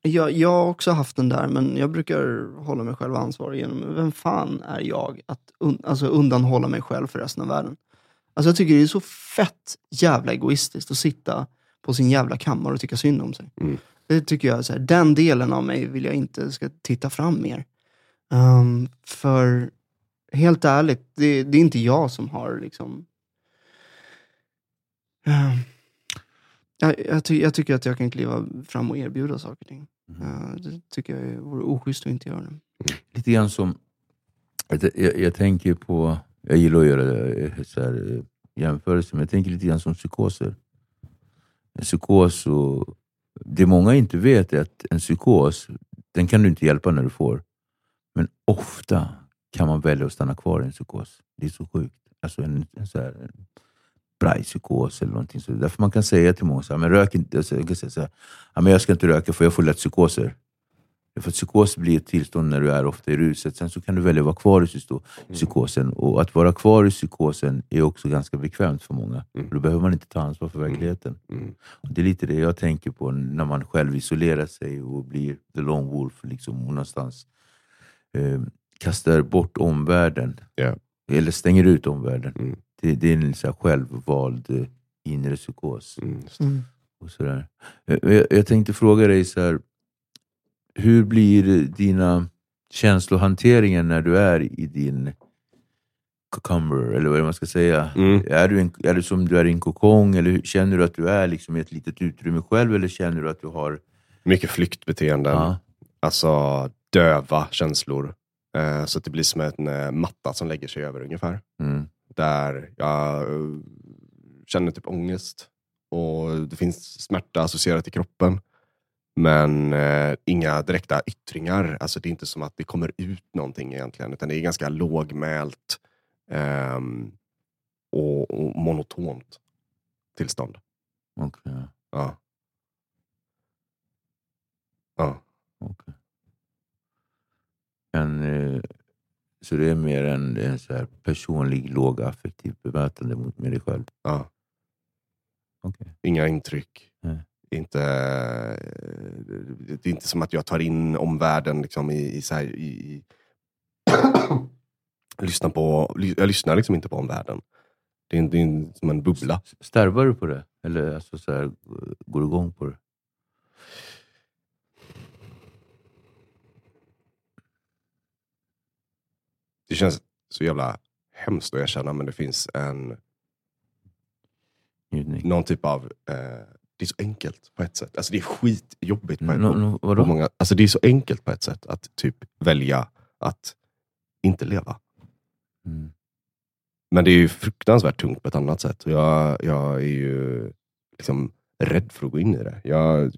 Jag, jag har också haft den där, men jag brukar hålla mig själv ansvarig genom, vem fan är jag att un, alltså undanhålla mig själv för resten av världen? Alltså jag tycker det är så fett jävla egoistiskt att sitta på sin jävla kammare och tycka synd om sig. Mm. Det tycker jag, så här, den delen av mig vill jag inte ska titta fram mer. Ehm, för helt ärligt, det, det är inte jag som har liksom... Ehm, jag, jag, ty, jag tycker att jag kan kliva fram och erbjuda saker och ting. Eh, det tycker jag är- vore oschysst att inte göra det. Lite grann som, jag, jag, jag tänker på, jag gillar att göra eh, så här, eh, jämförelser, men jag tänker lite grann som psykoser. En psykos, och, det många inte vet är att en psykos, den kan du inte hjälpa när du får. Men ofta kan man välja att stanna kvar i en psykos. Det är så sjukt. Alltså en, en, så här, en brajpsykos eller någonting. Så därför man kan säga till många, så här, men rök inte. Alltså, jag kan säga så här, men jag ska inte röka för jag får lätt psykoser. För att psykos blir ett tillstånd när du är ofta i ruset. Sen så kan du välja att vara kvar i psysto- psykosen. Och att vara kvar i psykosen är också ganska bekvämt för många. Mm. Då behöver man inte ta ansvar för verkligheten. Mm. Och det är lite det jag tänker på när man själv isolerar sig och blir the lone wolf. Liksom, och någonstans eh, kastar bort omvärlden. Ja. Eller stänger ut omvärlden. Mm. Det, det är en så självvald eh, inre psykos. Mm. Mm. Och sådär. Eh, Jag, jag tänkte fråga dig, så här, hur blir dina känslohanteringar när du är i din cucumber, eller vad man ska säga? Mm. Är, du en, är du som du är i en kokong, eller känner du att du är liksom i ett litet utrymme själv, eller känner du att du har... Mycket flyktbeteenden. Ja, Alltså döva känslor. Eh, så att det blir som en eh, matta som lägger sig över ungefär. mm, Där jag eh, känner typ ångest. Och det finns smärta associerat i kroppen. Men eh, inga direkta yttringar. Alltså det är inte som att det kommer ut någonting egentligen. Utan det är ganska lågmält ehm, och, och monotont tillstånd. okej. Ja. Ja. okej. En, eh, så det är mer en, en så här personlig, lågaffektiv bemötande mot med dig själv? ja. Okej. Inga intryck. Nej. Inte, det är inte som att jag tar in omvärlden liksom i, i, så här, i, i lyssnar på, jag lyssnar liksom inte på omvärlden. Det är, en- det är en- som en bubbla. S- Starvar du på det? Eller alltså så här, går du igång på det? Det känns så jävla hemskt att erkänna men det finns en, Njutning? någon typ av, eh, det är så enkelt på ett sätt. Alltså det är skitjobbigt på, Nå- på, nå- på vadå? många, alltså det är så enkelt på ett sätt att typ välja att inte leva. Mm. Men det är ju fruktansvärt tungt på ett annat sätt. Jag, jag är ju liksom rädd för att gå in i det. Jag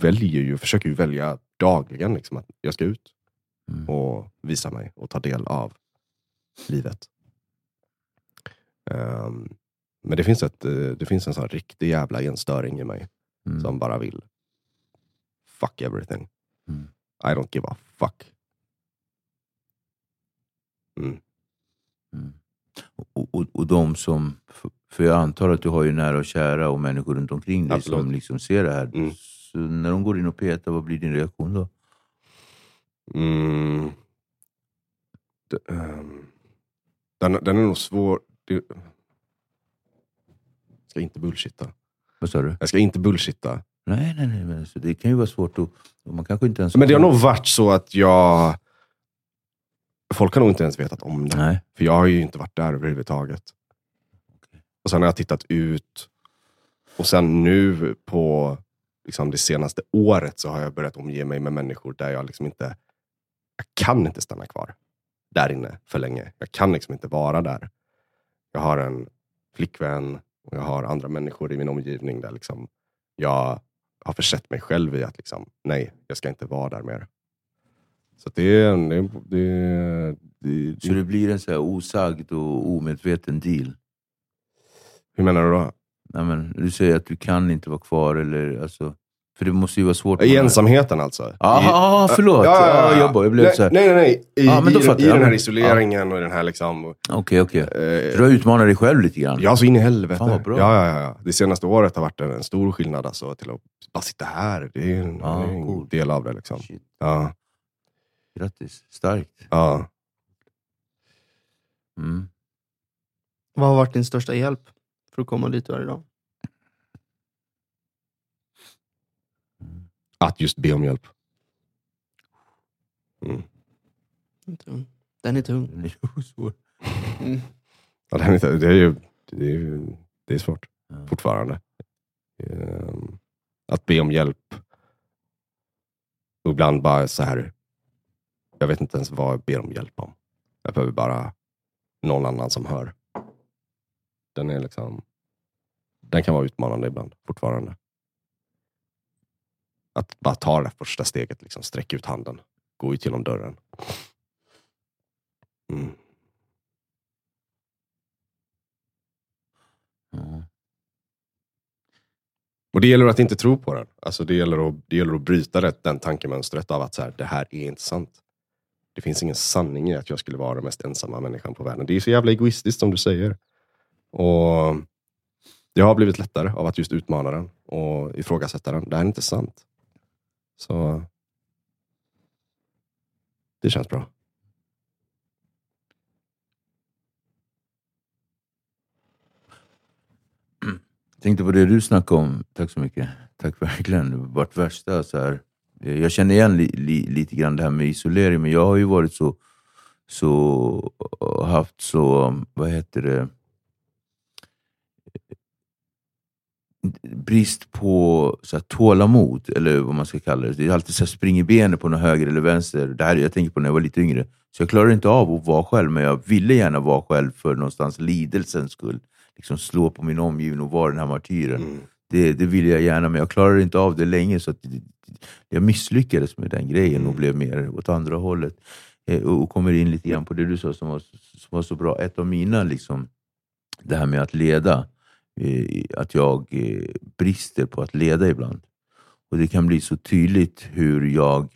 väljer ju, försöker ju välja dagligen liksom, att jag ska ut Mm. och visa mig och ta del av livet. Ehm, men det finns, ett, eh, det finns en sån riktig jävla enstöring i mig Mm. som bara vill fuck everything. Mm. I don't give a fuck. Mm. Mm. Och, och, och de som, för- jag antar att du har ju nära och kära och människor runt omkring dig Absolut. som liksom ser det här. Mm. Så när de går in och petar, vad blir din reaktion då? Mm. Ehm, den, den är nog svår. Det, ska inte bullshitta. Vad sa du? Jag ska inte bullshitta. Nej, nej, nej. Men alltså, det kan ju vara svårt att... Man kanske inte ens... Men det har nog varit så att jag... Folk har nog inte ens vetat om det. Nej. För jag har ju inte varit där överhuvudtaget. Och sen har jag tittat ut. Och sen nu på liksom det senaste året så har jag börjat omge mig med människor där jag liksom inte... Jag kan inte stanna kvar där inne för länge. Jag kan liksom inte vara där. Jag har en flickvän och jag har andra människor i min omgivning där liksom jag har försett mig själv i att liksom, nej, jag ska inte vara där mer. Så det. Det, det, det, Så det blir en så här osagd och omedveten deal? hur menar du då? Nej, men, du säger att du kan inte vara kvar, eller alltså... För det måste ju vara svårt. I ensamheten alltså? Ja, I- ah, förlåt. Ja, ja, ja, Ja, jag, blev nej, så här... nej, nej, nej. I, Ja, men då i, i jag. den här Ja. isoleringen och i den här liksom... Okej, okej. Eh, Så du har utmanat dig själv lite grann? Ja, så in i helvete. Fan, vad bra. Ja, ja, ja. Det senaste året har varit en, en stor skillnad alltså, till att bara sitta här. Det är en, Ja, är en coolt. del av det. Liksom. Shit. Ja, Grattis. Starkt. ja. Mm. Vad har varit din största hjälp för att komma dit du är idag? Att just be om hjälp. Mm. Den är tung. Den är svår. Mm. Ja, det, är inte, det, är ju, det, är ju, det är svårt Ja. fortfarande. Ehm, att be om hjälp. Och ibland bara så här. Jag vet inte ens vad jag ber om hjälp om. Jag behöver bara någon annan som hör. Den, är liksom, den kan vara utmanande ibland, fortfarande. Att bara ta det första steget, liksom, sträcka ut handen, gå ut genom dörren. Mm. Mm. Och det gäller att inte tro på den. Alltså det, gäller att, det gäller att bryta det, den tankemönstret av att så här, det här är inte sant. Det finns ingen sanning i att jag skulle vara den mest ensamma människan på världen. Det är så jävla egoistiskt som du säger. Och Det har blivit lättare av att just utmana den och ifrågasätta den. Det här är inte sant. Så det känns bra. Mm. tänkte på det du snackade om. Tack så mycket. Tack verkligen. Det har varit värsta. Så här. Jag känner igen li, li, lite grann det här med isolering, men jag har ju varit så, så haft så, vad heter det, brist på så här, tålamod, eller vad man ska kalla det. Det är alltid så här, spring i benen på någon höger eller vänster. Det här jag tänker på när jag var lite yngre. Så jag klarar inte av att vara själv, men jag ville gärna vara själv för någonstans lidelsens skull. Liksom slå på min omgivning och vara den här martyren. Mm. Det, det ville jag gärna, men jag klarade inte av det länge. Så att jag misslyckades med den grejen och blev mer åt andra hållet. Eh, och kommer in lite grann på det du sa som var, som var så bra. Ett av mina, liksom, det här med att leda. Eh, att jag eh, brister på att leda ibland. Och Det kan bli så tydligt hur jag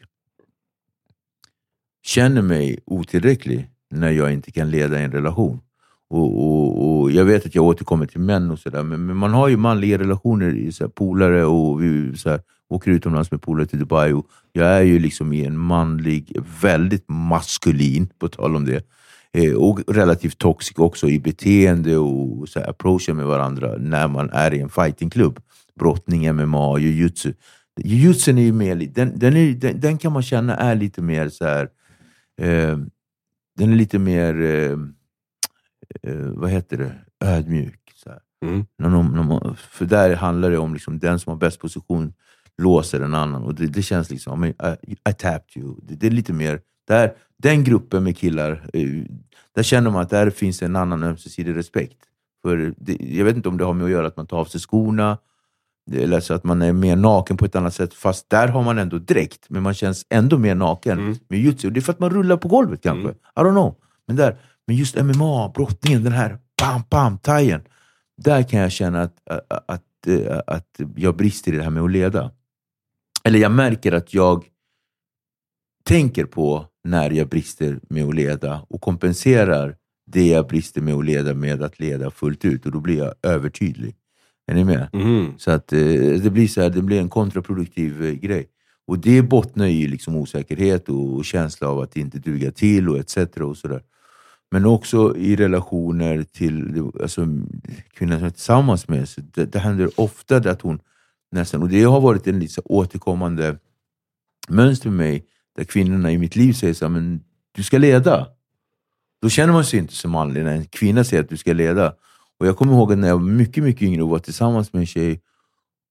känner mig otillräcklig när jag inte kan leda en relation. Och, och, och Jag vet att jag återkommer till män och sådär, men, men man har ju manliga relationer, så här, polare och vi så här, åker utomlands med polare till Dubai. Och jag är ju liksom i en manlig, väldigt maskulin, på tal om det, eh, och relativt toxic också i beteende och så här, approachen med varandra när man är i en fightingklubb. Brottning, MMA, jujutsu. Jujutsun är ju mer, den, den, är, den, den kan man känna är lite mer så här, eh, den är lite mer eh, eh, vad heter det, ödmjuk. Så här. Mm. När de, när man, för där handlar det om liksom, den som har bäst position låser en annan. Och det, det känns liksom, I, I tapped you. Det, det är lite mer, där, den gruppen med killar, eh, där känner man att där finns en annan ömsesidig respekt. För det, jag vet inte om det har med att göra att man tar av sig skorna, eller så att man är mer naken på ett annat sätt. Fast där har man ändå dräkt, men man känns ändå mer naken Mm. med jutsu. Det är för att man rullar på golvet kanske. Mm. I don't know. Men, där, men just MMA, brottningen, den här bam, bam, tajen. Där kan jag känna att, att, att, eh, att jag brister i det här med att leda. Eller jag märker att jag tänker på när jag brister med att leda och kompenserar det jag brister med att leda med att leda fullt ut. Och då blir jag övertydlig. Är ni med? Mm. Så att eh, det blir så här, det blir en kontraproduktiv eh, grej. Och det bottnar i liksom osäkerhet och, känsla av att inte duga till och etc. Och så där. Men också i relationer till alltså, kvinnan som jag är tillsammans med. Så det, det händer ofta att hon nästan, och det har varit en lite återkommande mönster med mig, där kvinnorna i mitt liv säger så här, men du ska leda. Då känner man sig inte som manlig när en kvinna säger att du ska leda. Och Jag kommer ihåg när jag var mycket, mycket yngre och var tillsammans med en tjej,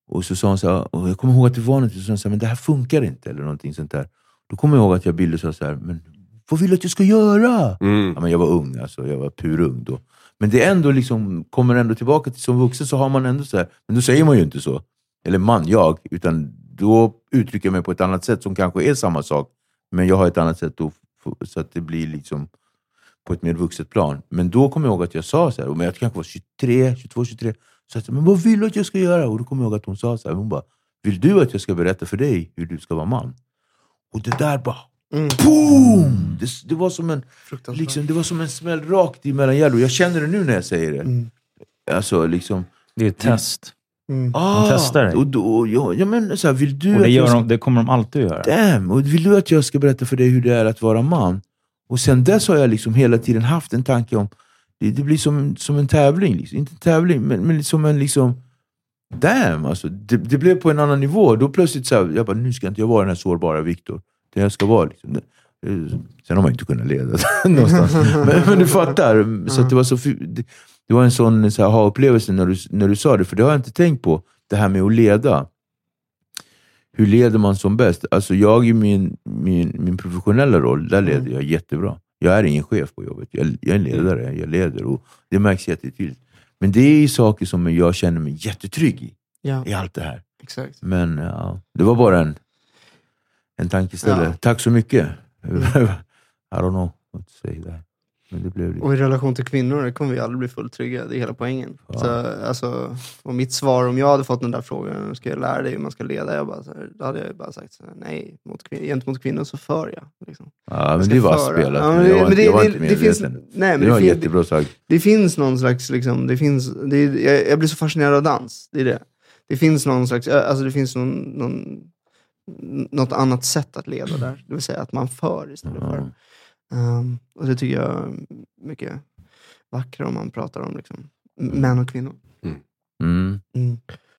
och så sa hon så här, och jag kommer ihåg att det var något, så sa hon så här, men det här funkar inte, eller någonting sånt där. Då kommer jag ihåg att jag bildade så så här, men vad vill du att jag ska göra? Mm. Ja, men jag var ung, alltså, jag var purung då. Men det är ändå liksom, kommer ändå tillbaka till som vuxen så har man ändå så här, men då säger man ju inte så. Eller man, jag, utan då uttrycker jag mig på ett annat sätt som kanske är samma sak, men jag har ett annat sätt f- så att det blir liksom på ett mer vuxet plan. Men då kommer jag ihåg att jag sa så här, men jag kanske var 23, 22, 23, så jag sa, men vad vill du att jag ska göra? Och då kommer jag ihåg att hon sa så här, hon bara, vill du att jag ska berätta för dig hur du ska vara man? Och det där bara, Mm. boom! Det, det, var som en, liksom, det var som en smäll rakt i mellanhjärtat. Och Jag känner det nu när jag säger det. Mm. Alltså liksom, Det är ett test. Mm. ah, testar dig. Och då, ja, ja, men, så här, vill du Och det, gör ska- de, det kommer de alltid att göra. Damn! Och vill du att jag ska berätta för dig hur det är att vara man? Och sen dess har jag liksom hela tiden haft en tanke om, det, det blir som, som en tävling. Liksom. Inte en tävling, men, men som en liksom, damn! Alltså, det, det blev på en annan nivå. Då plötsligt så här, jag bara, nu ska inte jag vara den här sårbara Viktor. Det jag ska vara. Liksom. Det- det- Sen har man ju inte kunnat leda någonstans. Men, men du fattar. Så att det, var så, det, det var en sån så aha-upplevelse när du, när du sa det, för det har jag inte tänkt på. Det här med att leda hur leder man som bäst? Alltså jag i min, min, min professionella roll, där leder jag jättebra. Jag är ingen chef på jobbet. Jag, jag är en ledare, jag leder och det märks jättetydligt. Men det är ju saker som jag känner mig jättetrygg i, Ja, i allt det här. exakt. Men ja, det var bara en, en tankeställare. Ja. Tack så mycket. I don't know what to say there. Det lite... Och i relation till kvinnor det kommer vi aldrig bli fullt trygga. Det är hela poängen. Ja. Så, alltså, och mitt svar om jag hade fått den där frågan, ska jag lära dig hur man ska leda? Jag bara, så här, då hade jag bara sagt så här, nej, mot kvin- gentemot kvinnor så för jag. Liksom. Ja, Jag men ska det var spelat. Ja, men jag var, inte- jag var inte det finns, medveten. nej, men Det det, var jättebra sagt. det finns någon slags, liksom, det finns, det jag, jag blir så fascinerad av dans. Det är det. Det finns någon slags, alltså det finns någon, någon, något annat sätt att leda där. Det vill säga att man för istället för. Um, och det tycker jag är mycket vackrare om man pratar om liksom, män och kvinnor. Mm. Mm.